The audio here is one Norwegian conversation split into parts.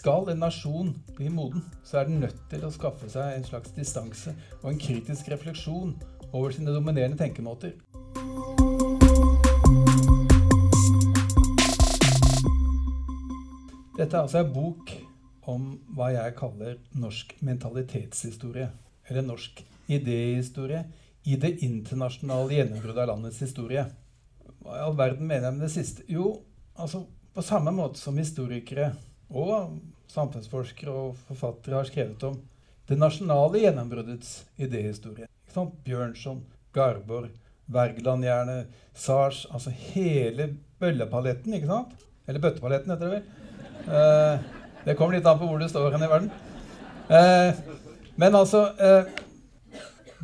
skal en nasjon bli moden, så er den nødt til å skaffe seg en slags distanse og en kritisk refleksjon over sine dominerende tenkemåter. Dette er altså en bok om hva jeg kaller norsk mentalitetshistorie. Eller norsk idéhistorie i det internasjonale gjennombruddet av landets historie. Hva i all verden mener jeg med det siste? Jo, altså på samme måte som historikere og samfunnsforskere og forfattere har skrevet om det nasjonale gjennombruddets idéhistorie. Bjørnson, Garborg, Wergeland-jernet, Sars Altså hele bøllepaletten, ikke sant? Eller bøttepaletten, heter det vel. Eh, det kommer litt an på hvor du står hen i verden. Eh, men altså eh,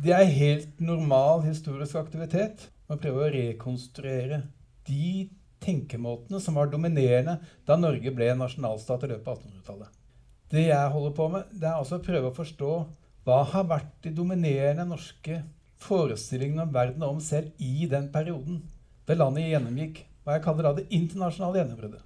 Det er helt normal historisk aktivitet å prøve å rekonstruere de tenkemåtene som var dominerende da Norge ble en nasjonalstat i løpet av 1800-tallet. Det jeg holder på med, det er altså å prøve å forstå hva har vært de dominerende norske forestillingene om verden og om selv i den perioden da landet gjennomgikk hva jeg kaller da det internasjonale gjennombruddet.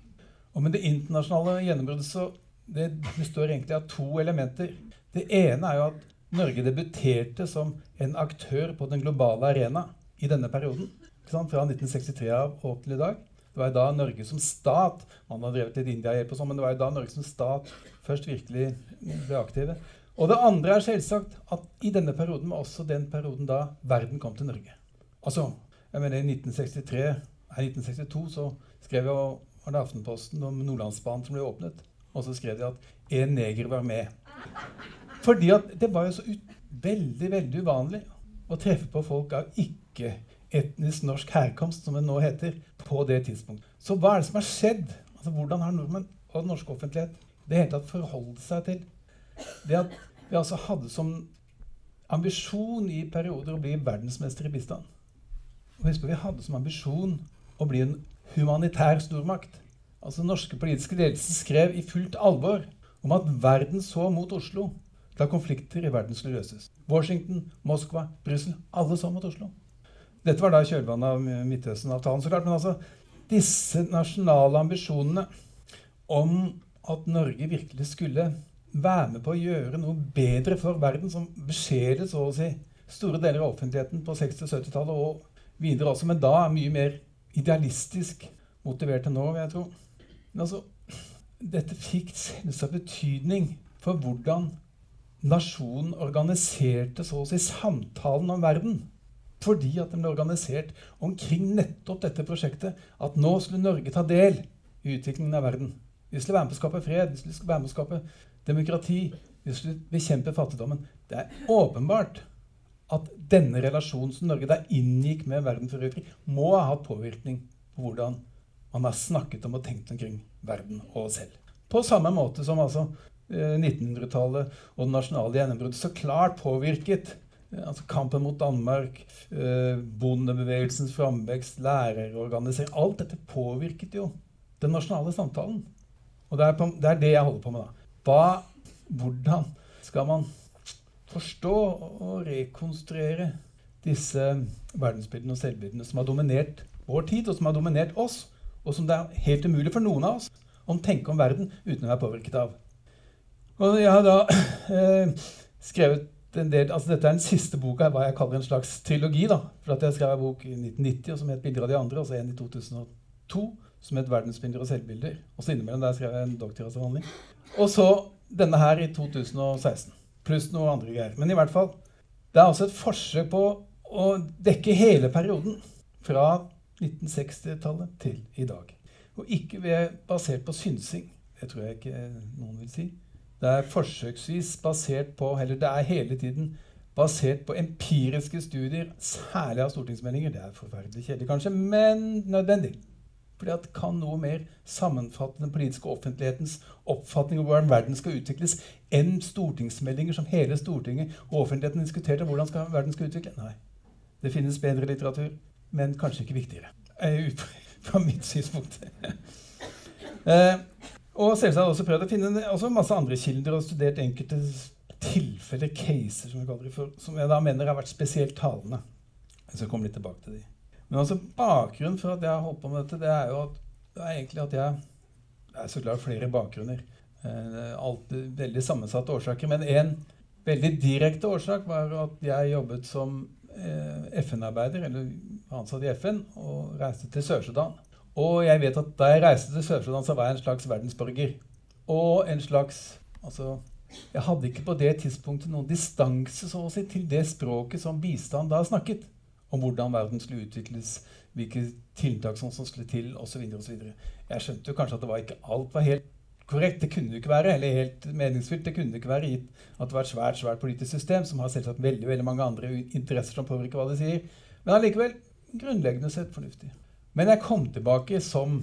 Og med det internasjonale gjennombruddet så det består egentlig av to elementer. Det ene er jo at Norge debuterte som en aktør på den globale arena i denne perioden. Fra 1963 av og til i dag. Det var jo da Norge som stat Man har drevet litt India-hjelp og sånn, men det var jo da Norge som stat først virkelig ble aktive. Og det andre er selvsagt at i denne perioden var også den perioden da verden kom til Norge. Altså, jeg mener I 1963, nei, 1962 så skrev jeg var det Aftenposten om Nordlandsbanen som ble åpnet. Og så skrev de at en neger var med. Fordi at det var jo så ut, veldig, veldig uvanlig å treffe på folk av ikke-etnisk norsk herkomst, som det nå heter, på det tidspunktet. Så hva er det som har skjedd? Altså, Hvordan har nordmenn og den norske offentlighet det hele tatt forholdt seg til det at vi altså hadde som ambisjon i perioder å bli verdensmester i bistand? Og husk Vi hadde som ambisjon å bli en humanitær stormakt. Altså norske politiske ledelse skrev i fullt alvor om at verden så mot Oslo da konflikter i verden skulle løses. Washington, Moskva, Brussel alle så mot Oslo. Dette var da kjølvannet av Midtøsten-avtalen, så klart. Men altså, disse nasjonale ambisjonene om at Norge virkelig skulle være med på å gjøre noe bedre for verden, som beskjedet så å si store deler av offentligheten på 60- og 70-tallet og videre også, men da er mye mer idealistisk motivert enn nå, vil jeg tro. Men altså, dette fikk selvsagt betydning for hvordan nasjonen organiserte så å si samtalen om verden. Fordi at den ble organisert omkring nettopp dette prosjektet. At nå skulle Norge ta del i utviklingen av verden. Vi skulle være med på å skape fred, vi skulle være med å skape demokrati. Vi skulle bekjempe fattigdommen. Det er åpenbart at denne relasjonen som Norge da inngikk med verden for øvrig, må ha hatt påvirkning på hvordan man har snakket om og tenkt omkring verden og oss selv. På samme måte som altså 1900-tallet eh, og det nasjonale gjennombruddet så klart påvirket altså kampen mot Danmark, eh, bondebevegelsens framvekst, lærerorganisering Alt dette påvirket jo den nasjonale samtalen. Og det er, på, det er det jeg holder på med. da. Hva, hvordan skal man forstå og rekonstruere disse verdensbildene og selvbildene som har dominert vår tid, og som har dominert oss, og som det er helt umulig for noen av oss å tenke om verden uten å være påvirket av. Og jeg har da eh, skrevet en del, altså Dette er den siste boka, hva jeg kaller en slags trilogi. da, for at Jeg skrev en bok i 1990 som het 'Bilder av de andre', og så en i 2002 som het 'Verdensbilder og selvbilder'. Og så innimellom der skrev jeg en doktorgradsavhandling. Og så denne her i 2016 pluss noe andre greier. Men i hvert fall, det er også et forsøk på å dekke hele perioden fra 1960-tallet til i dag. Og ikke ved, basert på synsing. Det tror jeg ikke noen vil si. Det er forsøksvis basert på Eller det er hele tiden basert på empiriske studier, særlig av stortingsmeldinger. Det er forferdelig kjedelig, kanskje, men nødvendig. Fordi at kan noe mer sammenfatte den politiske offentlighetens oppfatning av hvordan verden skal utvikles, enn stortingsmeldinger som hele Stortinget og offentligheten diskuterte hvordan skal, verden skal utvikle? Nei. Det finnes bedre litteratur, men kanskje ikke viktigere. Eh, fra mitt synspunkt. og selvsagt også prøvd å finne masse andre kilder og studert enkelte tilfeller, caser, som, for, som jeg da mener har vært spesielt talende. Jeg skal komme litt tilbake til de. Men altså bakgrunnen for at jeg har holdt på med dette, det er jo at, det er egentlig at jeg Det er så klart flere bakgrunner. Eh, alltid veldig sammensatte årsaker. Men en veldig direkte årsak var at jeg jobbet som eh, FN-arbeider, eller ansatt i FN, og reiste til Sør-Sudan. Og jeg vet at da jeg reiste til Sør-Sudan, så var jeg en slags verdensborger. Og en slags Altså, jeg hadde ikke på det tidspunktet noen distanse så å si, til det språket som bistand da snakket. Om hvordan verden skulle utvikles, hvilke tiltak som skulle til osv. Jeg skjønte jo kanskje at det var ikke alt var helt korrekt. Det kunne det ikke være, eller helt meningsfylt. Det kunne det ikke være gitt at det var et svært svært politisk system som har selvsagt veldig veldig mange andre interesser som påvirker hva de sier. Men allikevel grunnleggende sett fornuftig. Men jeg kom tilbake som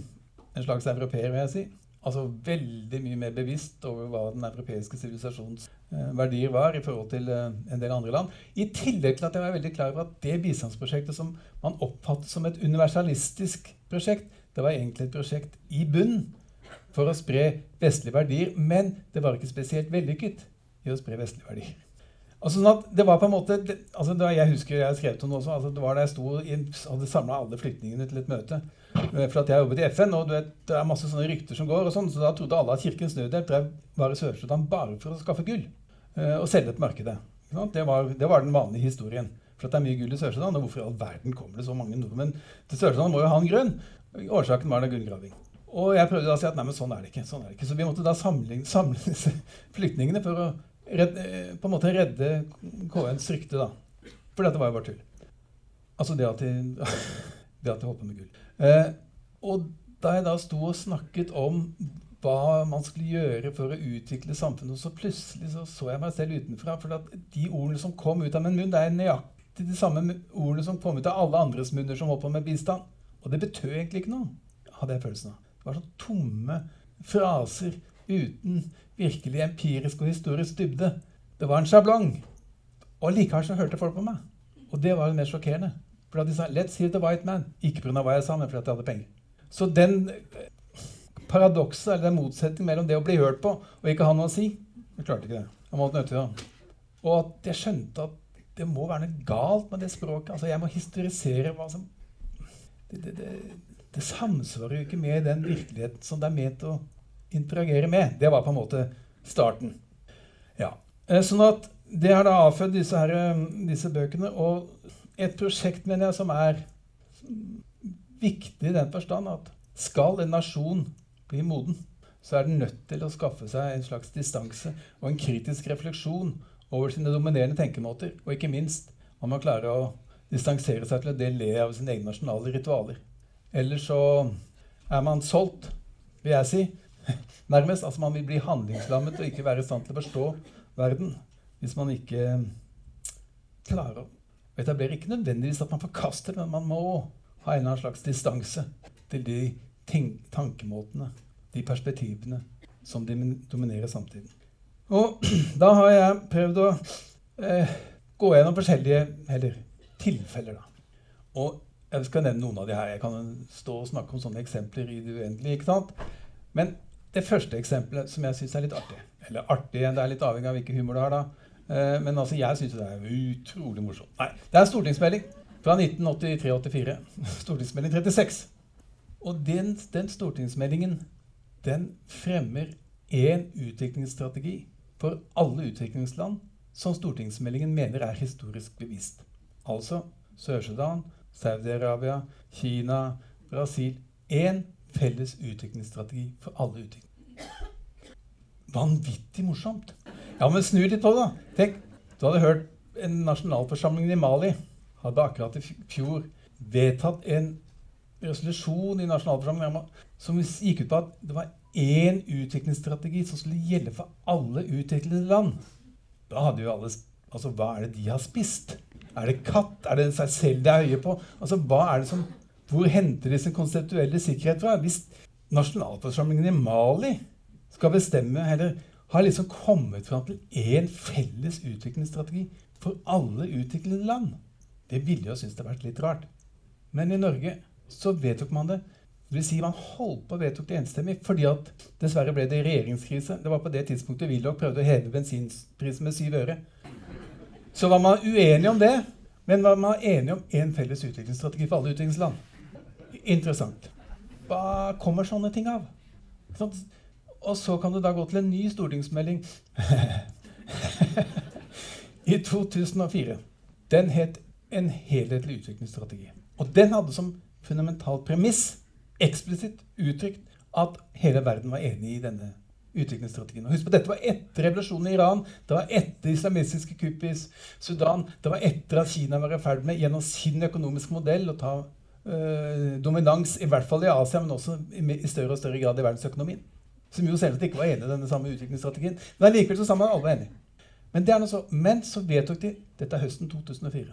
en slags europeer, vil jeg si. Altså veldig mye mer bevisst over hva den europeiske sivilisasjons eh, verdier var i forhold til eh, en del andre land. I tillegg til at jeg var veldig klar over at det bistandsprosjektet som man oppfattet som et universalistisk prosjekt, det var egentlig et prosjekt i bunn for å spre vestlige verdier, men det var ikke spesielt vellykket i å spre vestlige verdier. Altså sånn det var på en måte, det, altså Jeg husker jeg skrev til noe også, altså det var da jeg sto i, hadde samla alle flyktningene til et møte. Eh, for at jeg jobbet i FN, og vet, det er masse sånne rykter som går. og sånn, Så da trodde alle at Kirkens Nødhjelp drev var Sør-Sudan bare for å skaffe gull. Eh, og selge på markedet. Det var, det var, den vanlige historien. For at det er mye gull i Sør-Sudan. Og hvorfor i all verden kommer det så mange nordmenn til Sør-Sudan? Må jo ha en grunn. Årsaken var da gullgraving. Og jeg prøvde da å si at nei, men sånn er det ikke. sånn er det ikke. Så vi måtte da samle, samle flyktningene for å redde, eh, på en måte redde KNs rykte, da. For dette var jo bare tull. Altså det at de, det at de holdt på med gull. Eh, og da jeg da sto og snakket om hva man skulle gjøre for å utvikle samfunnet, så plutselig så, så jeg meg selv utenfra. For de ordene som kom ut av min munn, det er nøyaktig de samme ordene som kom ut av alle andres munner som holdt på med bistand. Og det betød egentlig ikke noe, hadde jeg følelsen av. Det var sånne tomme fraser uten virkelig empirisk og historisk dybde. Det var en sjablong. Og likevel så hørte folk på meg. Og det var det mer sjokkerende. For de sa 'Let's hear the white man'. Ikke pga. hva jeg sa, men fordi jeg hadde penger. Så den eh, paradokset, eller den motsetningen mellom det å bli hørt på og ikke ha noe å si Jeg klarte ikke det. Jeg måtte nødt til det. Og at jeg skjønte at det må være noe galt med det språket. Altså, jeg må historisere hva som Det, det, det, det samsvarer jo ikke med den virkeligheten som det er ment å interagere med. Det var på en måte starten. Ja. Eh, sånn at det har da avfødt disse, her, eh, disse bøkene. Og et prosjekt mener jeg, som er viktig i den forstand at skal en nasjon bli moden, så er den nødt til å skaffe seg en slags distanse og en kritisk refleksjon over sine dominerende tenkemåter. Og ikke minst om man klarer å distansere seg til å le av sine egne nasjonale ritualer. Ellers så er man solgt, vil jeg si, Nærmest. Altså man vil bli handlingslammet og ikke være i stand til å forstå verden hvis man ikke klarer å etablere Ikke nødvendigvis at man forkaster det, men man må ha en eller annen slags distanse til de tankemåtene, de perspektivene, som dominerer samtiden. Og da har jeg prøvd å eh, gå gjennom forskjellige eller, tilfeller. Da. Og jeg skal nevne noen av de her. Jeg kan stå og snakke om sånne eksempler i det uendelige. ikke sant? Men det første eksempelet som jeg syns er litt artig Eller artig, det er litt avhengig av hvilken humor du har, da. Eh, men altså, jeg syns det er utrolig morsomt. Nei, det er stortingsmelding fra 1983-84. Stortingsmelding 36. Og den, den, stortingsmeldingen den fremmer én utviklingsstrategi for alle utviklingsland som stortingsmeldingen mener er historisk bevisst. Altså Sør-Sudan, Saudi-Arabia, Kina, Brasil. Én felles utviklingsstrategi for alle utvikling. Vanvittig morsomt. Ja, men snu litt på da. Tenk, du hadde hørt en nasjonalforsamling i Mali hadde akkurat i fjor vedtatt en resolusjon i nasjonalforsamlingen som gikk ut på at det var én utviklingsstrategi som skulle gjelde for alle utviklede land. Da hadde jo alle Altså, hva er det de har spist? Er det katt? Er det seg selv de er høye på? Altså, hva er det som hvor henter de sin konseptuelle sikkerhet fra? Hvis nasjonalforsamlingen i Mali skal bestemme, eller har liksom kommet fram til én felles utviklingsstrategi for alle utviklede land Det ville jo synes det vært litt rart. Men i Norge så vedtok man det. Det vil si Man holdt på å vedtok det enstemmig fordi at dessverre ble det regjeringskrise. Det var på det tidspunktet Willoch prøvde å heve bensinprisen med syv øre. Så var man uenig om det, men var man enig om én felles utviklingsstrategi for alle utviklingsland interessant. Hva kommer sånne ting av? og så kan du da gå til en ny stortingsmelding i 2004. Den het En helhetlig utviklingsstrategi. Og den hadde som fundamentalt premiss eksplisitt uttrykt at hele verden var enig i denne utviklingsstrategien. Og husk på, Dette var etter revolusjonen i Iran, det var etter islamistiske kupp i Sudan, det var etter at Kina var i ferd med gjennom sin økonomiske modell å ta dominans, i hvert fall i Asia, men også i, større og større grad i verdensøkonomien. Som jo selvsagt ikke var enig i denne samme utviklingsstrategien. Men allikevel så sa man alle enige. Men, det er noe så, men så vedtok de dette er høsten 2004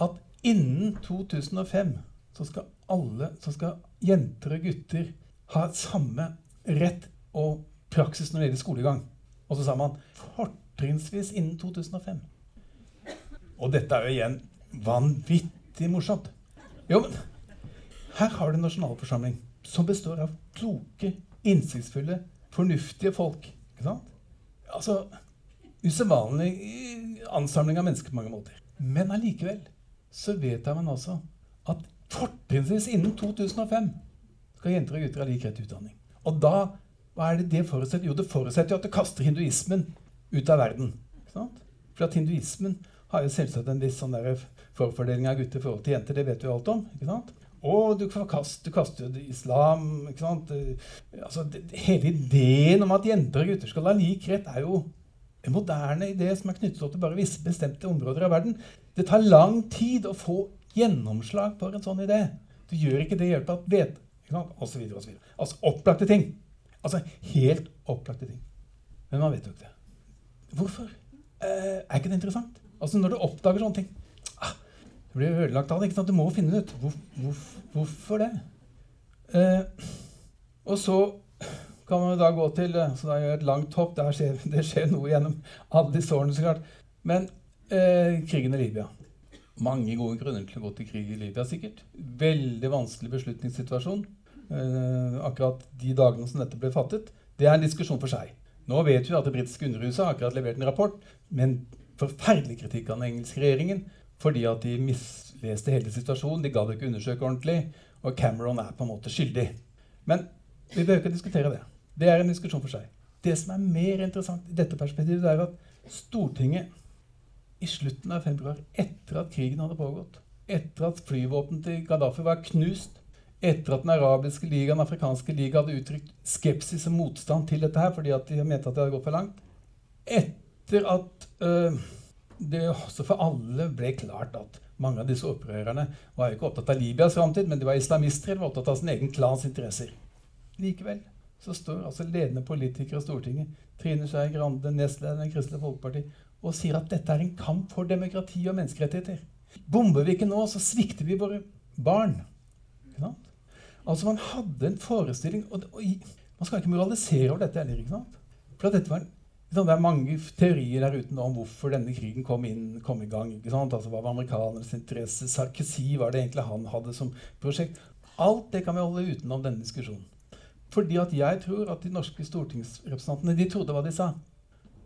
at innen 2005 så skal alle, så skal jenter og gutter ha samme rett og praksis når det gjelder skolegang. Og så sa man fortrinnsvis innen 2005. Og dette er jo igjen vanvittig morsomt. Jo, men her har du en nasjonalforsamling som består av kloke, innsiktsfulle, fornuftige folk. Ikke sant? Altså Usedvanlig ansamling av mennesker på mange måter. Men allikevel så vedtar man altså at fortrinnsvis innen 2005 skal jenter og gutter ha lik rett til utdanning. Og da hva er det det forutsetter? Jo, det forutsetter jo at det kaster hinduismen ut av verden. For at hinduismen har jo selvsagt en viss sånn forfordeling av gutter i forhold til jenter. Det vet vi alt om. ikke sant? Og du, kast, du kaster jo islam ikke sant? Altså, det, Hele ideen om at jenter og gutter skal ha lik rett, er jo en moderne idé som er knyttet opp til bare visse bestemte områder av verden. Det tar lang tid å få gjennomslag for en sånn idé. Du gjør ikke det hjelp av vet, osv. Altså opplagte ting. Altså helt opplagte ting. Men man vet jo ikke det. Hvorfor? Eh, er ikke det interessant? Altså Når du oppdager sånne ting ah, Det blir ødelagt av det. ikke sant? Du må finne det ut. Hvor, hvor, hvorfor det? Eh, og så kan man da gå til eh, så da gjør jeg et langt hopp. Skjer, det skjer noe gjennom alle disse årene. så klart. Men eh, krigen i Libya. Mange gode grunner til å gå til krig i Libya, sikkert. Veldig vanskelig beslutningssituasjon. Eh, akkurat de dagene som dette ble fattet, det er en diskusjon for seg. Nå vet vi at det britiske underhuset har akkurat levert en rapport med en forferdelig kritikk av den engelske regjeringen fordi at de misleste hele situasjonen. De gadd ikke undersøke ordentlig. Og Cameron er på en måte skyldig. Men vi behøver ikke diskutere det. Det er en diskusjon for seg. Det som er mer interessant i dette perspektivet, er at Stortinget i slutten av februar, etter at krigen hadde pågått, etter at flyvåpenet til Gaddafi var knust, etter at den arabiske liga, den afrikanske liga hadde uttrykt skepsis og motstand til dette her fordi at de mente at det hadde gått for langt, etter at øh, det også for alle ble klart at mange av disse opprørerne var ikke opptatt av Libyas framtid, men de var islamister eller var opptatt av sin egen klans interesser. Likevel så står altså ledende politikere i Stortinget, Trine Skei Grande, nestlederen i Kristelig Folkeparti, og sier at dette er en kamp for demokrati og menneskerettigheter. Bomber vi ikke nå, så svikter vi våre barn. Altså Man hadde en forestilling og, Man skal ikke moralisere over dette heller. ikke sant? For dette var, liksom, Det er mange teorier der ute om hvorfor denne krigen kom, inn, kom i gang. Altså Hva var amerikanernes interesse? Sarkozy var det egentlig han hadde som prosjekt? Alt det kan vi holde utenom denne diskusjonen. Fordi at jeg tror at de norske stortingsrepresentantene de trodde hva de sa.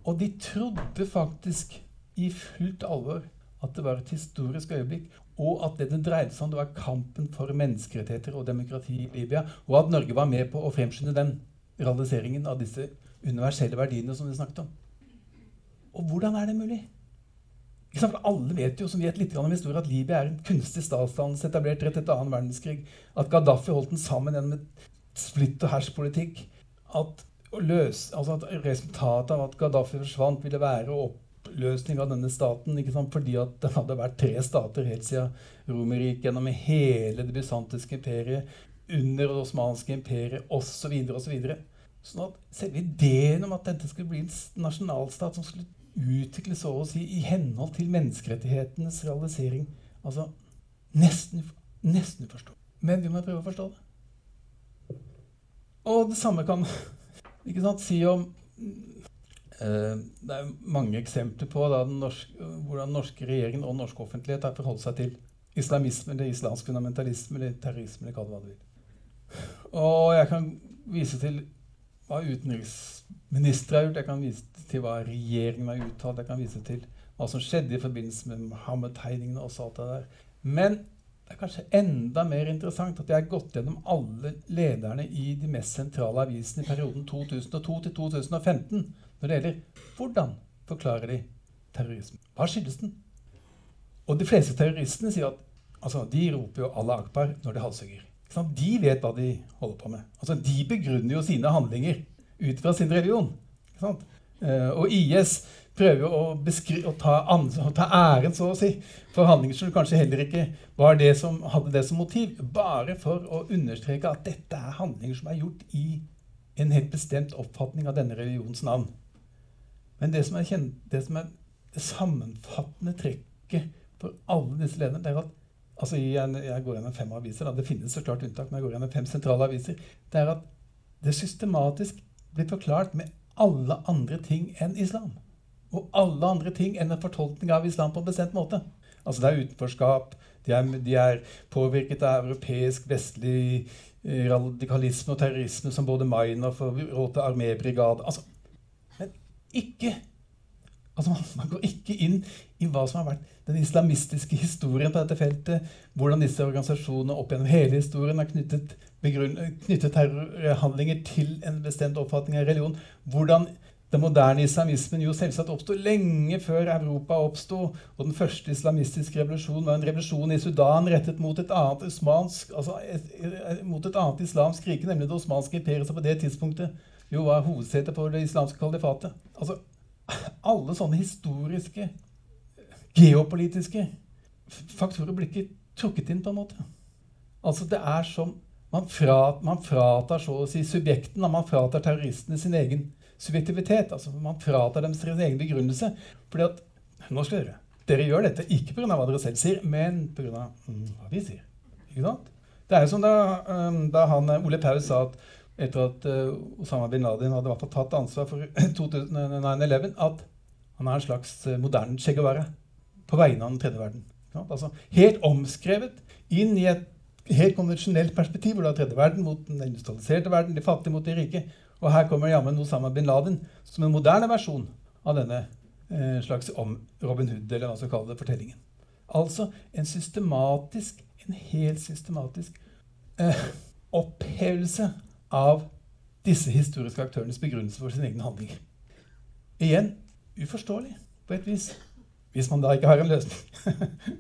Og de trodde faktisk i fullt alvor at det var et historisk øyeblikk, og at det det dreide seg om, det var kampen for menneskerettigheter og demokrati i Libya, og at Norge var med på å fremskynde den realiseringen av disse universelle verdiene som vi snakket om. Og hvordan er det mulig? For alle vet jo, som vet litt om historie, at Libya er en kunstig statsdannelse etablert rett etter annen verdenskrig. At Gaddafi holdt den sammen gjennom et splitt og hersk-politikk. At, altså at resultatet av at Gaddafi forsvant, ville være oppløsning av denne staten. Fordi at det hadde vært tre stater helt siden Romerriket, gjennom hele det bysantiske imperiet, under det osmanske imperiet osv. osv. Sånn at selve ideen om at dette skulle bli en nasjonalstat som skulle utvikles så å si i henhold til menneskerettighetenes realisering altså Nesten, nesten uforståelig. Men vi må prøve å forstå det. Og det samme kan ikke sant, si om Eh, det er mange eksempler på den norske, hvordan norske regjeringen og norsk offentlighet har forholdt seg til islamisme eller islamsk fundamentalisme eller terrorisme. eller hva det vil. Og jeg kan vise til hva utenriksministre har gjort, jeg kan vise til hva regjeringen har uttalt, jeg kan vise til hva som skjedde i forbindelse med Mohammed-tegningene og alt det der. Men det er kanskje enda mer interessant at jeg har gått gjennom alle lederne i de mest sentrale avisene i perioden 2002 til 2015 når det gjelder hvordan forklarer de terrorisme. Hva skyldes den? Og de fleste terroristene sier at altså, de roper jo 'Allah akbar' når de halshugger. De vet hva de holder på med. Altså, de begrunner jo sine handlinger ut fra sin religion. Uh, og IS prøver å, å ta, å, ta, æren så å si, for handlinger som kanskje heller ikke var det som hadde det som motiv. Bare for å understreke at dette er handlinger som er gjort i en helt bestemt oppfatning av denne religionens navn. Men det som er, det, som er sammenfattende trekket for alle disse lederne, er at altså jeg, jeg går gjennom fem aviser, da, det finnes så klart unntak, men jeg går gjennom fem sentrale aviser, det er at det systematisk blir forklart med alle andre ting enn islam. Og alle andre ting enn en fortolkning av islam på en bestemt måte. Altså Det er utenforskap, de er, de er påvirket av europeisk, vestlig eh, radikalisme og terrorisme, som både Mainhof og Råte armébrigade altså, Men ikke Altså, man går ikke inn i hva som har vært den islamistiske historien på dette feltet. Hvordan disse organisasjonene opp gjennom hele historien har knyttet, knyttet terrorhandlinger til en bestemt oppfatning av religion. Hvordan den moderne islamismen jo selvsagt oppsto lenge før Europa oppsto. Og den første islamistiske revolusjonen var en revolusjon i Sudan rettet mot et annet, osmansk, altså et, mot et annet islamsk rike, nemlig det osmanske imperiet, som på det tidspunktet jo var hovedsetet for det islamske kalifatet. Altså, alle sånne historiske, geopolitiske faktorer blir ikke trukket inn, på en måte. Altså, det er som man, fra, man fratar så å si subjekten, man fratar terroristene sin egen subjektivitet. altså Man fratar dem sin egen begrunnelse. fordi at nå skal dere, dere gjør dette ikke pga. hva dere selv sier, men pga. Mm, hva vi sier. Ikke sant? Det er jo som da, da han, eh, Ole Paus sa at etter at uh, Osama bin Laden hadde hvert fall tatt ansvar for 9-11, at han er en slags uh, moderne Che Guevara på vegne av den tredje verden. Altså, helt omskrevet inn i et helt konvensjonelt perspektiv, hvor du har tredje verden mot den industrialiserte verden, de fattige mot de rike. Og her kommer jammen Osama bin Laden som en moderne versjon av denne eh, slags om Robin Hood, eller hva man skal kalle det, fortellingen. Altså en systematisk, en helt systematisk eh, opphevelse av disse historiske aktørenes begrunnelse for sine egne handlinger. Igjen uforståelig på et vis, hvis man da ikke har en løsning.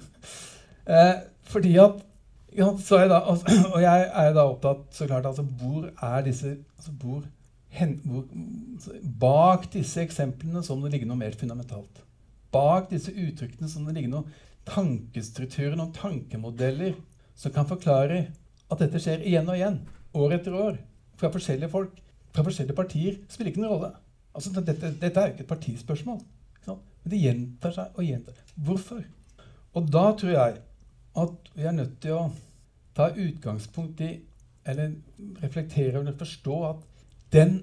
eh, fordi at ja, jeg da, Og jeg er da opptatt så klart, altså, Hvor er disse altså, hvor Bak disse eksemplene som det ligger noe mer fundamentalt. Bak disse uttrykkene som det ligger noen tankestrukturer, noen tankemodeller som kan forklare at dette skjer igjen og igjen, år etter år, fra forskjellige folk, fra forskjellige partier. spiller ikke noen rolle. Altså, dette, dette, er jo ikke et partispørsmål. Men det gjentar seg og gjentar. Hvorfor? Og da tror jeg at vi er nødt til å ta utgangspunkt i, eller reflektere eller forstå at den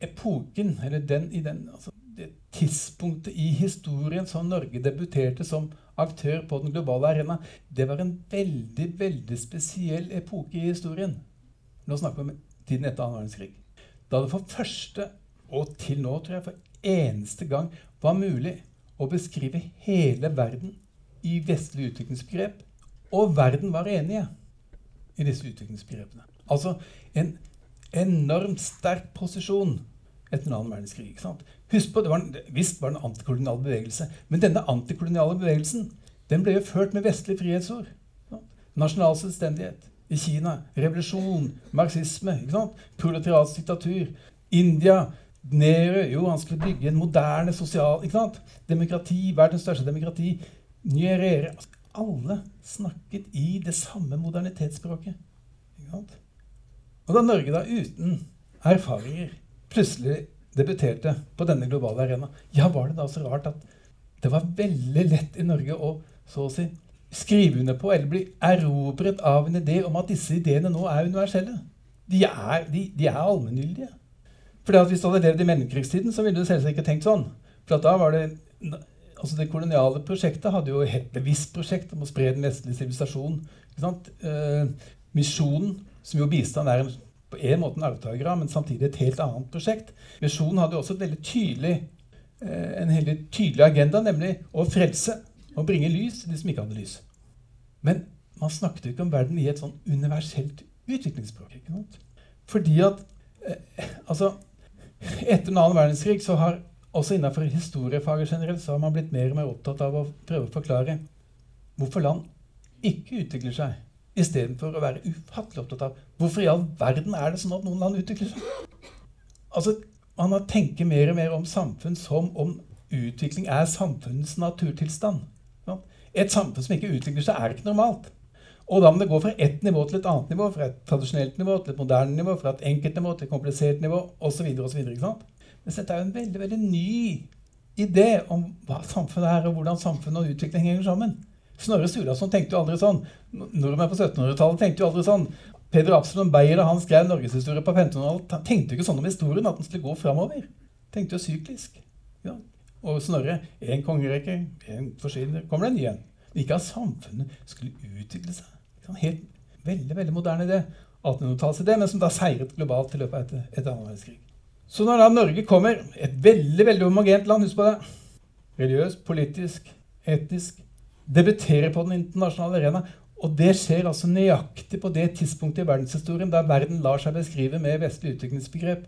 epoken, eller den, i den, altså det tidspunktet i historien som Norge debuterte som aktør på den globale arena, det var en veldig, veldig spesiell epoke i historien. Nå snakker vi om tiden etter annen verdenskrig. Da det for første, og til nå tror jeg for eneste gang, var mulig å beskrive hele verden i vestlig utviklingsbegrep, og verden var enige i disse utviklingsbegrepene. Altså en enormt sterk posisjon etter annen verdenskrig. ikke sant? Husk på, det var, Visst var det en antikolonial bevegelse, men denne antikoloniale bevegelsen den ble jo ført med vestlig frihetsord. Nasjonal selvstendighet i Kina, revolusjon, marxisme, proletariatsdiktatur. India, Nehru Jo, han skulle bygge en moderne sosial Demokrati, verdens største demokrati. Nyerere Alle snakket i det samme modernitetsspråket. Ikke sant? Og da Norge da uten erfaringer plutselig debuterte på denne globale arena, ja, var det da så rart at det var veldig lett i Norge å så å si skrive under på eller bli erobret av en idé om at disse ideene nå er universelle. De er, de, de er allmenngyldige. For Hvis du hadde levd i mellomkrigstiden, så ville du selvsagt ikke tenkt sånn. For da var det altså Det koloniale prosjektet hadde jo et bevisst prosjekt om å spre den vestlige sivilisasjonen. Eh, misjonen som jo bistand er en, på en måte en arvtaker av, men samtidig et helt annet prosjekt. Misjonen hadde jo også veldig tydelig, eh, en veldig tydelig agenda, nemlig å frelse og bringe lys til de som ikke hadde lys. Men man snakket jo ikke om verden i et sånn universelt utviklingsspråk. ikke sant? Fordi at eh, altså, Etter den annen verdenskrig så har også innenfor historiefaget generelt så har man blitt mer og mer opptatt av å prøve å forklare hvorfor land ikke utvikler seg, istedenfor å være ufattelig opptatt av hvorfor i all verden er det sånn at noen land utvikler seg. Altså, Man har tenkt mer og mer om samfunn som om utvikling er samfunnets naturtilstand. Et samfunn som ikke utvikler seg, er ikke normalt. Og da må det gå fra ett nivå til et annet nivå, fra et tradisjonelt nivå til et moderne nivå, fra et enkelt nivå til et komplisert nivå osv. Men dette er jo en veldig veldig ny idé om hva samfunnet er, og hvordan samfunnet og utvikling henger sammen. Snorre Sturlason tenkte jo aldri sånn. Nordmenn på 1700-tallet tenkte jo aldri sånn. Peder Absalon Beyer da han skrev norgeshistorie på 1500-tallet, tenkte jo ikke sånn om historien, at den skulle gå framover. Tenkte jo syklisk. Ja. Og Snorre én kongerekke, én forsvinner, kommer det en ny en. Ikke at samfunnet skulle utvikle seg. Helt, veldig veldig moderne idé. 1800-tallsidé, men som da seiret globalt i løpet av etter annen verdenskrig. Så når da Norge kommer, et veldig veldig homogent land, husk på det, religiøst, politisk, etnisk, debuterer på den internasjonale arena, og det skjer altså nøyaktig på det tidspunktet i verdenshistorien der verden lar seg beskrive med vestlig utviklingsbegrep,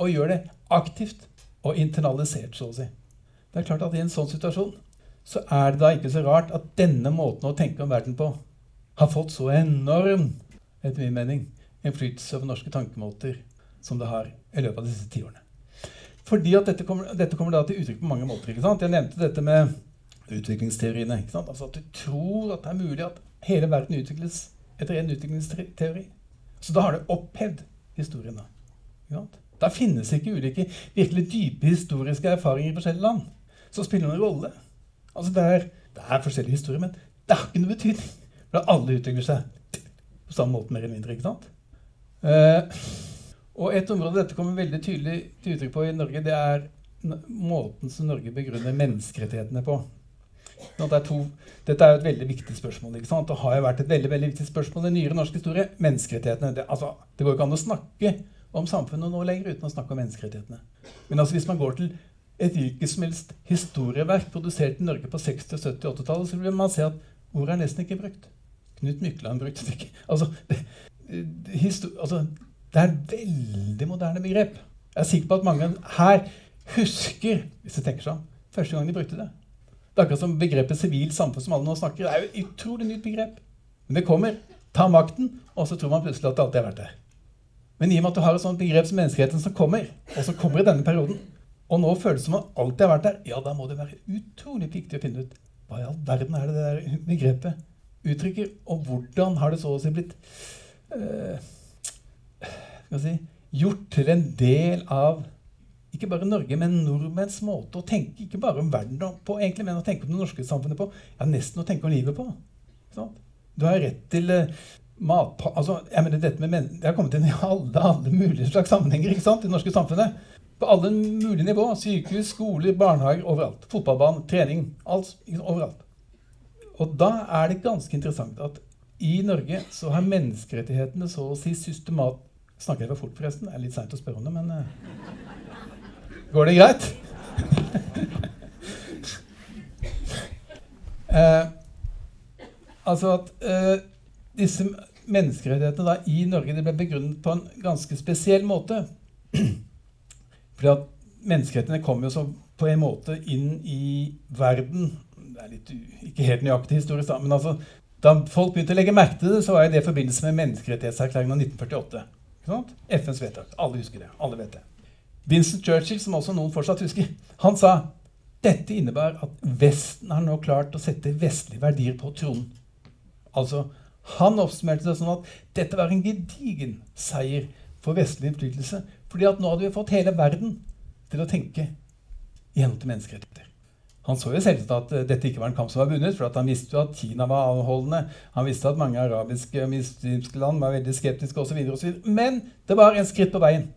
og gjør det aktivt og internalisert, så å si. Det er klart at I en sånn situasjon så er det da ikke så rart at denne måten å tenke om verden på har fått så enorm, etter min mening, innflytelse over norske tankemåter som det har i løpet av disse tiårene. Fordi at dette kommer, dette kommer da til uttrykk på mange måter. ikke sant? Jeg nevnte dette med utviklingsteoriene. ikke sant? Altså At du tror at det er mulig at hele verden utvikles etter en utviklingsteori. Så da har du opphevd historien. Da ikke sant? Da finnes ikke ulike virkelig dype historiske erfaringer i forskjellige land som spiller noen rolle. Altså det er, det er forskjellige historier, men det har ikke noe betydning. For alle utvikler seg på samme måte, mer eller mindre. ikke sant? Uh, og et område dette kommer veldig tydelig til uttrykk på i Norge, det er måten som Norge begrunner menneskerettighetene på. Det er to, dette er jo et veldig viktig spørsmål. ikke sant? Det har jo vært et veldig veldig viktig spørsmål i nyere norsk historie. Menneskerettighetene. Det, altså, det går ikke an å snakke om samfunnet nå lenger uten å snakke om menneskerettighetene. Men altså, hvis man går til et hvilket som helst historieverk produsert i Norge på 60-, 70- og 80-tallet, så vil man se at ordet er nesten ikke brukt. Knut Mykland brukte det ikke. Altså det, altså, det er et veldig moderne begrep. Jeg er sikker på at mange her husker hvis jeg tenker sånn, første gang de brukte det. Det er akkurat som begrepet sivilt samfunn som alle nå snakker. Det er jo et utrolig nytt begrep. Men det kommer. Ta makten, og så tror man plutselig at det alltid har vært der. Men i og med at du har et sånt begrep som menneskeheten som kommer, og som kommer i denne perioden, og nå føles det som at alltid har vært der, ja, da må det være utrolig viktig å finne ut hva i all verden er det det der begrepet uttrykker, og hvordan har det så å si blitt uh, si, gjort til en del av ikke bare Norge, men nordmenns måte å tenke ikke bare om verden på, egentlig, men å tenke om det norske samfunnet på. Ja, nesten å tenke om livet på. Sånn. Du har rett til uh, mat... Altså, jeg mener, dette med Det har kommet inn i alle, alle mulige slags sammenhenger ikke sant, i det norske samfunnet. På alle mulige nivå. Sykehus, skoler, barnehager, overalt. Fotballbanen, trening. Alt. Overalt. Og da er det ganske interessant at i Norge så har menneskerettighetene så å si systemat... Snakker jeg for fort, forresten? Det er litt seint å spørre om det, men uh, Går det greit? uh, altså at uh, disse menneskerettighetene da, i Norge ble begrunnet på en ganske spesiell måte. Fordi at menneskerettighetene kom jo så på en måte inn i verden det er litt ikke helt nøyaktig historisk, men altså, da folk begynte å legge merke til det, så var det i forbindelse med menneskerettighetserklæringen av 1948. FNs vedtak. Alle husker det. Alle vet det. Vincent Churchill, som også noen fortsatt husker, han sa dette innebærer at Vesten har nå klart å sette vestlige verdier på tronen. Altså, Han oppsummerte det sånn at dette var en gedigen seier for vestlig innflytelse. Fordi at nå hadde vi fått hele verden til å tenke i henhold til menneskerettigheter. Han så jo selvsagt at eh, dette ikke var en kamp som var vunnet, for han visste jo at Kina var avholdende. Han visste at mange arabiske og muslimske land var veldig skeptiske osv. Men det var en skritt på veien.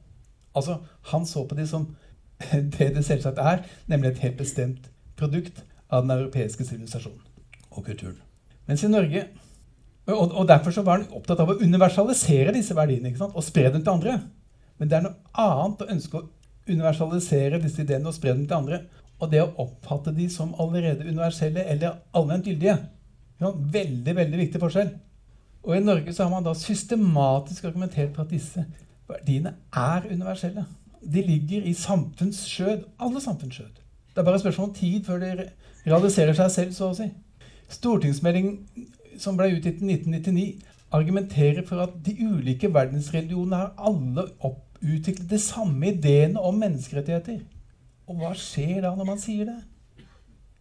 Altså, Han så på det som det det selvsagt er, nemlig et helt bestemt produkt av den europeiske sivilisasjonen og kulturen. Mens i Norge og, og, Derfor så var han opptatt av å universalisere disse verdiene og spre dem til andre. Men det er noe annet å ønske å universalisere disse ideene og spre dem til andre og det å oppfatte de som allerede universelle eller allment gyldige. Ja, veldig veldig viktig forskjell. Og i Norge så har man da systematisk argumentert for at disse verdiene er universelle. De ligger i samfunnsskjød. Alle samfunnsskjød. Det er bare et spørsmål om tid før de realiserer seg selv, så å si. Stortingsmeldingen som ble utgitt i 1999, argumenterer for at de ulike verdensreligionene har alle utviklet de samme ideene om menneskerettigheter. Og hva skjer da når man sier det?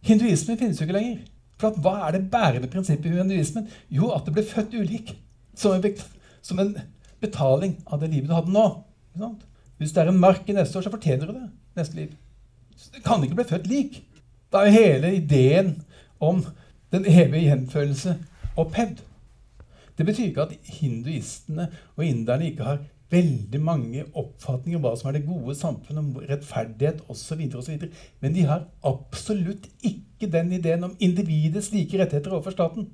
Hinduismen finnes jo ikke lenger. For hva er det bærende prinsippet i hinduismen? Jo, at det ble født ulik. Som en, som en betaling av det livet du hadde nå. Hvis det er en mark i neste år, så fortjener du det neste liv. Det kan ikke bli født lik. Da er jo hele ideen om den evige gjenfølelse opphevd. Det betyr ikke at hinduistene og inderne ikke har veldig mange oppfatninger om hva som er det gode samfunnet, om rettferdighet osv. Men de har absolutt ikke den ideen om individets like rettigheter overfor staten.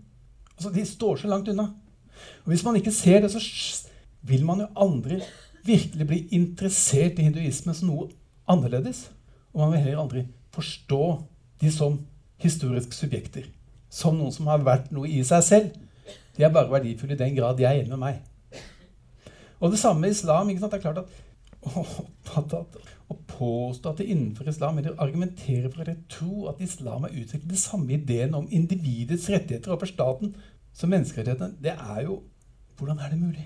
Altså, De står så langt unna. Og Hvis man ikke ser det, så vil man jo aldri virkelig bli interessert i hinduismen som noe annerledes. Og man vil heller aldri forstå de som historiske subjekter. Som noen som har vært noe i seg selv. De er bare verdifulle i den grad de er enig med meg. Og det samme med islam. ikke sant? Det er klart at å, å påstå at det innenfor islam, eller argumentere for å tro at islam har utviklet de samme ideen om individets rettigheter overfor staten som menneskerettighetene, det er jo Hvordan er det mulig?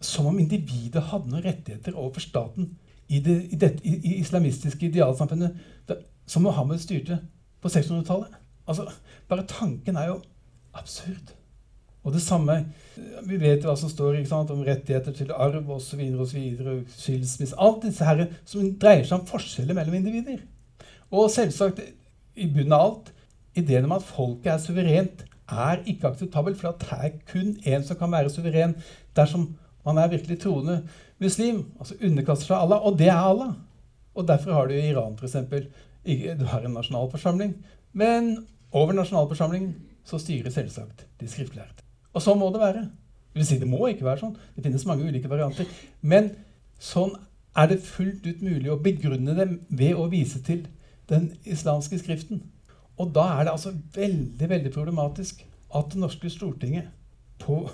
Som om individet hadde noen rettigheter overfor staten i det, i det i, i islamistiske idealsamfunnet det, som Mohammed styrte på 600-tallet. Altså, bare tanken er jo absurd. Og det samme Vi vet hva som står sant, om rettigheter til arv osv. Skilsmisse Alt disse her som dreier seg om forskjeller mellom individer. Og selvsagt, i bunnen av alt, ideen om at folket er suverent, er ikke akseptabel. For det er kun én som kan være suveren dersom man er virkelig troende muslim. Altså underkaster seg Allah. Og det er Allah. Og derfor har du i Iran f.eks. Du har en nasjonalforsamling. Men over nasjonalforsamlingen så styrer selvsagt de skriftlærde. Og sånn må det være. Det vil si, det må ikke være sånn. Det finnes mange ulike varianter. Men sånn er det fullt ut mulig å begrunne dem ved å vise til den islamske skriften. Og da er det altså veldig veldig problematisk at det norske Stortinget på,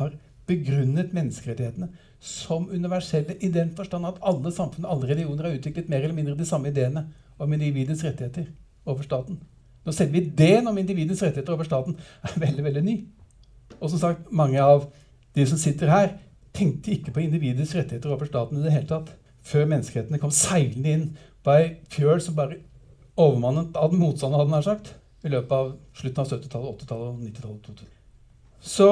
har begrunnet menneskerettighetene som universelle i den forstand at alle samfunn alle religioner har utviklet mer eller mindre de samme ideene om individets rettigheter over staten. Når selve ideen om individets rettigheter over staten er veldig, veldig ny. Og som sagt, mange av de som sitter her, tenkte ikke på individets rettigheter overfor staten i det hele tatt før menneskerettighetene kom seilende inn på ei fjøl som bare overmannet av den motstanden, hadde nær sagt, i løpet av slutten av 70-tallet, 80-tallet og 90-tallet. Så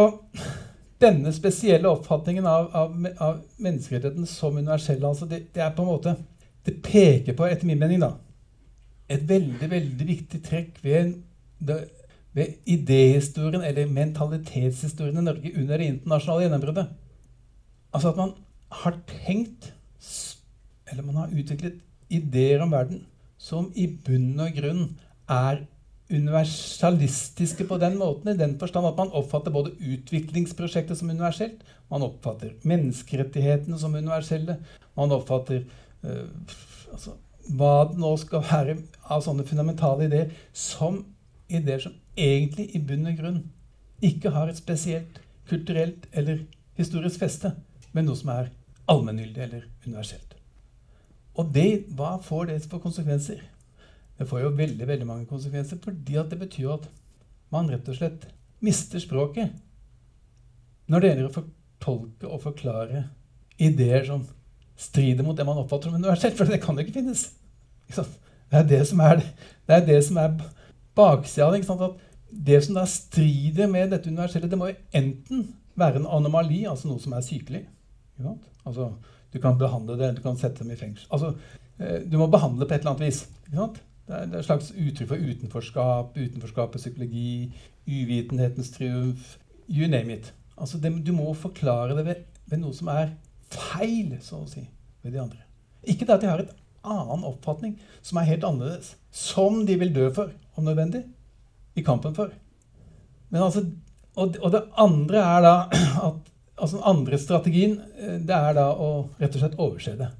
denne spesielle oppfatningen av, av, av menneskerettigheten som universell, altså det, det, er på en måte Det peker på, etter min mening, da, et veldig, veldig viktig trekk ved det ved idéhistorien eller mentalitetshistorien i Norge under det internasjonale gjennombruddet. Altså at man har tenkt Eller man har utviklet ideer om verden som i bunn og grunn er universalistiske på den måten, i den forstand at man oppfatter både utviklingsprosjektet som universelt, man oppfatter menneskerettighetene som universelle, man oppfatter øh, altså, hva det nå skal være av sånne fundamentale ideer som ideer som egentlig i bunn og grunn ikke har et spesielt kulturelt eller historisk feste, men noe som er allmenngyldig eller universelt. Og det, hva får det for konsekvenser? Det får jo veldig veldig mange konsekvenser, fordi det betyr at man rett og slett mister språket når det gjelder å fortolke og forklare ideer som strider mot det man oppfatter som universelt. For det kan jo ikke finnes. Det er det som er, det er, det som er baksida av det. Det som da strider med dette universelle, det må jo enten være en anomali, altså noe som er sykelig. Altså, du kan behandle det, du kan sette dem i fengsel. Altså, eh, du må behandle på et eller annet vis. Det er, et slags uttrykk for utenforskap, utenforskapets psykologi, uvitenhetens triumf. You name it. Altså, det, du må forklare det ved, ved, noe som er feil, så å si, ved de andre. Ikke det at de har et annen oppfatning som er helt annerledes, som de vil dø for, om nødvendig i kampen for. Men altså, og, og det andre er da at altså Den andre strategien eh, det er da å rett og slett overse det.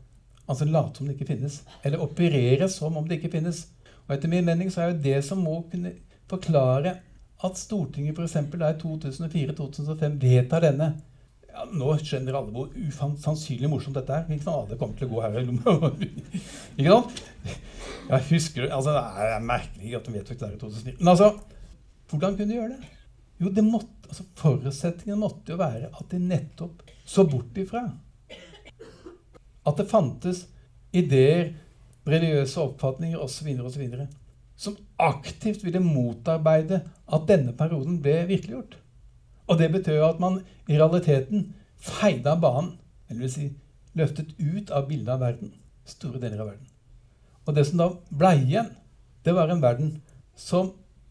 Altså late som det ikke finnes. Eller operere som om det ikke finnes. Og etter min mening så er jo det som må kunne forklare at Stortinget f.eks. i 2004-2005 vedtar denne ja, Nå skjønner alle hvor usannsynlig morsomt dette er. Ikke sant? Alle kommer til å gå her i lomma. ikke sant? Jeg husker, altså, Det er merkelig at de vedtok det i 2004. Men altså, hvordan kunne de gjøre det? Jo, det måtte, altså, Forutsetningen måtte jo være at de nettopp så bort ifra at det fantes ideer, religiøse oppfatninger osv. osv. som aktivt ville motarbeide at denne perioden ble virkeliggjort. Og det betød at man i realiteten feide banen, eller vil si løftet ut av bildet av verden, store deler av verden. Og det som da blei igjen, det var en verden som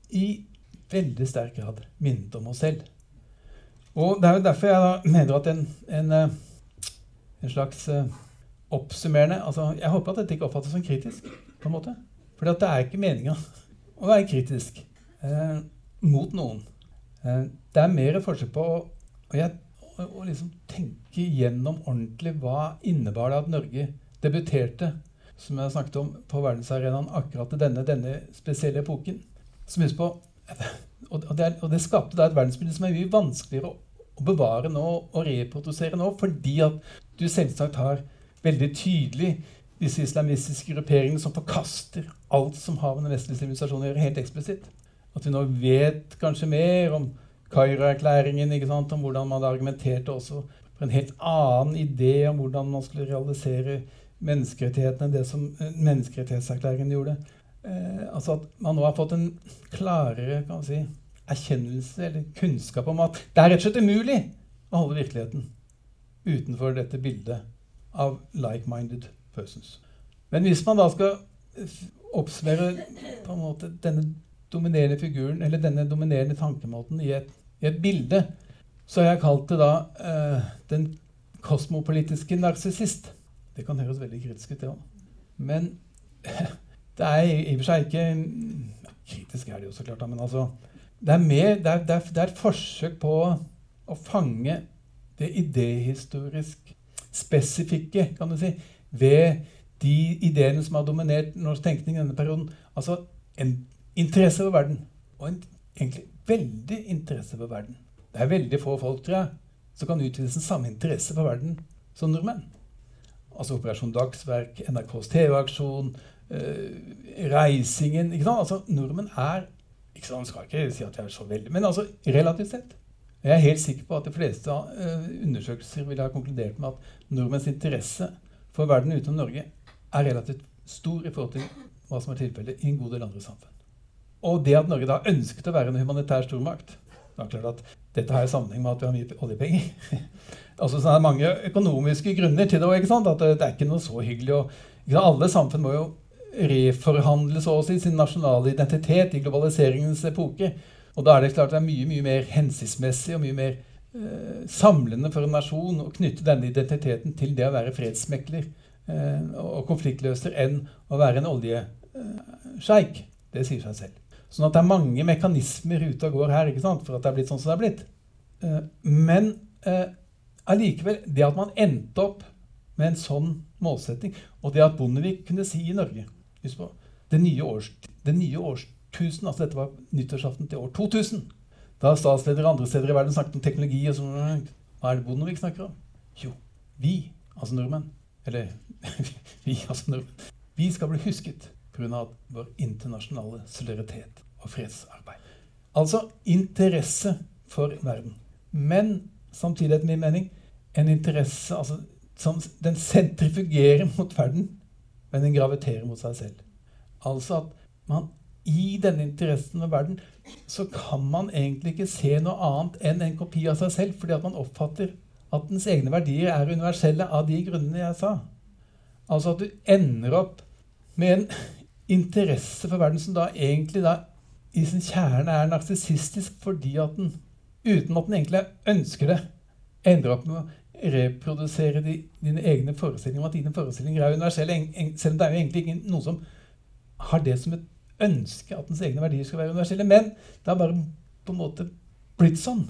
i veldig sterk grad minnet om oss selv. Og det er jo derfor jeg mener at en, en, eh, en slags eh, oppsummerende altså Jeg håper at dette ikke oppfattes som kritisk. på en måte. For det er ikke meninga å være kritisk eh, mot noen. Eh, det er mer forskjell på å, å, liksom tenke gjennom ordentlig hva innebar det at Norge debuterte, som jeg snakket om, på verdensarenaen akkurat i denne, denne spesielle epoken. Som husk på, og det, og det skapte da et verdensbilde som er mye vanskeligere å, å bevare nå og reprodusere nå, fordi at du selvsagt har veldig tydelig disse islamistiske grupperingene som forkaster alt som har med den vestlige sivilisasjonen å gjøre, helt eksplisitt. At vi nå vet kanskje mer om Kairo-erklæringen, om hvordan man argumenterte også for en helt annen idé om hvordan man skulle realisere menneskerettighetene enn det som eh, menneskerettighetserklæringen gjorde. Eh, altså at man nå har fått en klarere kan man si, erkjennelse eller kunnskap om at det er rett og slett umulig å holde virkeligheten utenfor dette bildet av like-minded persons. Men hvis man da skal oppsummere på en måte denne dominerende figuren, eller denne dominerende tankemåten i et, i et bilde, så har jeg kalt det da eh, den kosmopolitiske narsissist. Det kan høres veldig kritisk ut, det òg. Men det er i og for seg ikke Kritisk er det jo så klart, men altså det er, mer, det, er, det, er, det er, et forsøk på å fange det idéhistorisk spesifikke kan du si, ved de ideene som har dominert norsk tenkning i denne perioden. Altså en interesse for verden. Og en egentlig veldig interesse for verden. Det er veldig få folk, tror jeg, som kan utvise den samme interesse for verden som nordmenn. Altså Operasjon Dagsverk, NRKs TV-aksjon, øh, Reisingen ikke sant? Altså Nordmenn er ikke sant, skal ikke si at jeg er så veldig, men altså relativt sett jeg er helt sikker på at de fleste uh, undersøkelser vil ha konkludert med at nordmenns interesse for verden utenom Norge er relativt stor i forhold til hva som er tilfellet i en god del andre samfunn. Og det at Norge da ønsket å være en humanitær stormakt det er klart at Dette har sammenheng med at vi har mye oljepenger. altså så er det mange økonomiske grunner til det. Ikke sant? At det, er ikke noe så hyggelig. Og, alle samfunn må jo reforhandle så å si, sin nasjonale identitet i globaliseringens epoke. Og da er det klart det er mye mye mer hensiktsmessig og mye mer eh, samlende for en nasjon å knytte denne identiteten til det å være fredsmekler eh, og konfliktløser enn å være en oljesjeik. Det sier seg selv. Sånn at det er mange mekanismer ute og går her ikke sant, for at det er blitt sånn som det er blitt. Eh, men eh, allikevel, det at man endte opp med en sånn målsetting, og det at Bondevik kunne si i Norge Husk på det nye, års, det nye års, 1000, altså dette var nyttårsaften til år 2000. Da statsledere andre steder i verden snakket om teknologi og sånn. Hva er det Bondevik snakker om? Jo, vi, altså nordmenn Eller vi, altså nordmenn. Vi skal bli husket pga. vår internasjonale solidaritet og fredsarbeid. Altså interesse for verden. Men samtidig, etter min mening, en interesse altså, som Den sentrifugerer mot verden, men den graviterer mot seg selv. Altså at man i denne interessen med verden, så kan man egentlig ikke se noe annet enn en kopi av seg selv, fordi at man oppfatter at dens egne verdier er universelle av de grunnene jeg sa. Altså at du ender opp med en interesse for verden som da egentlig da i sin kjerne er narsissistisk fordi at den, uten at den egentlig ønsker det, ender opp med å reprodusere de, dine egne forestillinger om at dine forestillinger er universelle, selv om det er jo egentlig ikke noen som har det som et ønske at ens egne verdier skal være universelle. Men det har bare på en måte blitt sånn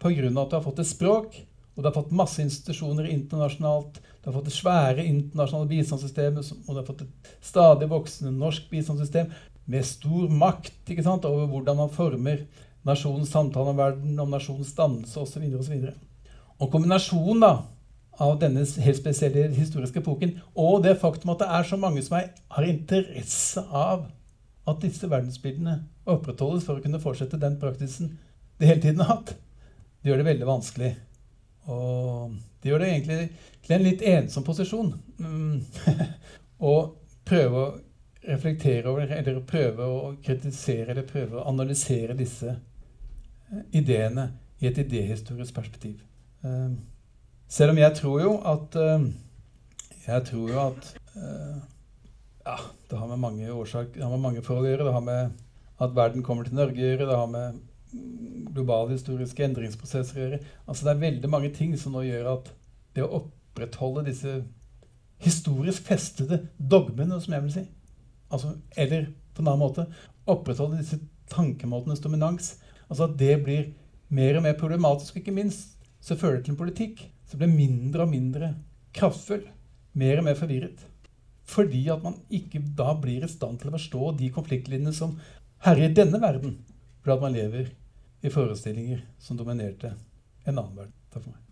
pga. at du har fått et språk, og du har fått masse institusjoner internasjonalt. Du har fått det svære internasjonale bistandssystemet, og du har fått et stadig voksende norsk bistandssystem med stor makt ikke sant, over hvordan man former nasjonens samtale om verden, om nasjonens dannelse osv. osv. Og kombinasjonen da, av denne helt spesielle historiske epoken og det faktum at det er så mange som er, har interesse av at disse verdensbildene opprettholdes for å kunne fortsette den praksisen de hele tiden har hatt, det gjør det veldig vanskelig. Og det gjør det egentlig til en litt ensom posisjon. å prøve å reflektere over, eller prøve å kritisere eller prøve å analysere disse eh, ideene i et idéhistorisk perspektiv. Eh, selv om jeg tror jo at eh, Jeg tror jo at ja, det har med mange årsaker, det har med mange forhold å gjøre. Det har med at verden kommer til Norge å gjøre. Det har med globale historiske endringsprosesser å gjøre. Altså Det er veldig mange ting som nå gjør at det å opprettholde disse historisk festede dogmene, som jeg vil si altså, Eller på en annen måte opprettholde disse tankemåtenes dominans. Altså at det blir mer og mer problematisk, og ikke minst så fører det til en politikk som blir mindre og mindre kraftfull. Mer og mer forvirret. Fordi at man ikke da blir i stand til å forstå de konfliktlinjene som herjer denne verden. Fordi at man lever i forestillinger som dominerte en annen verden. Takk for meg.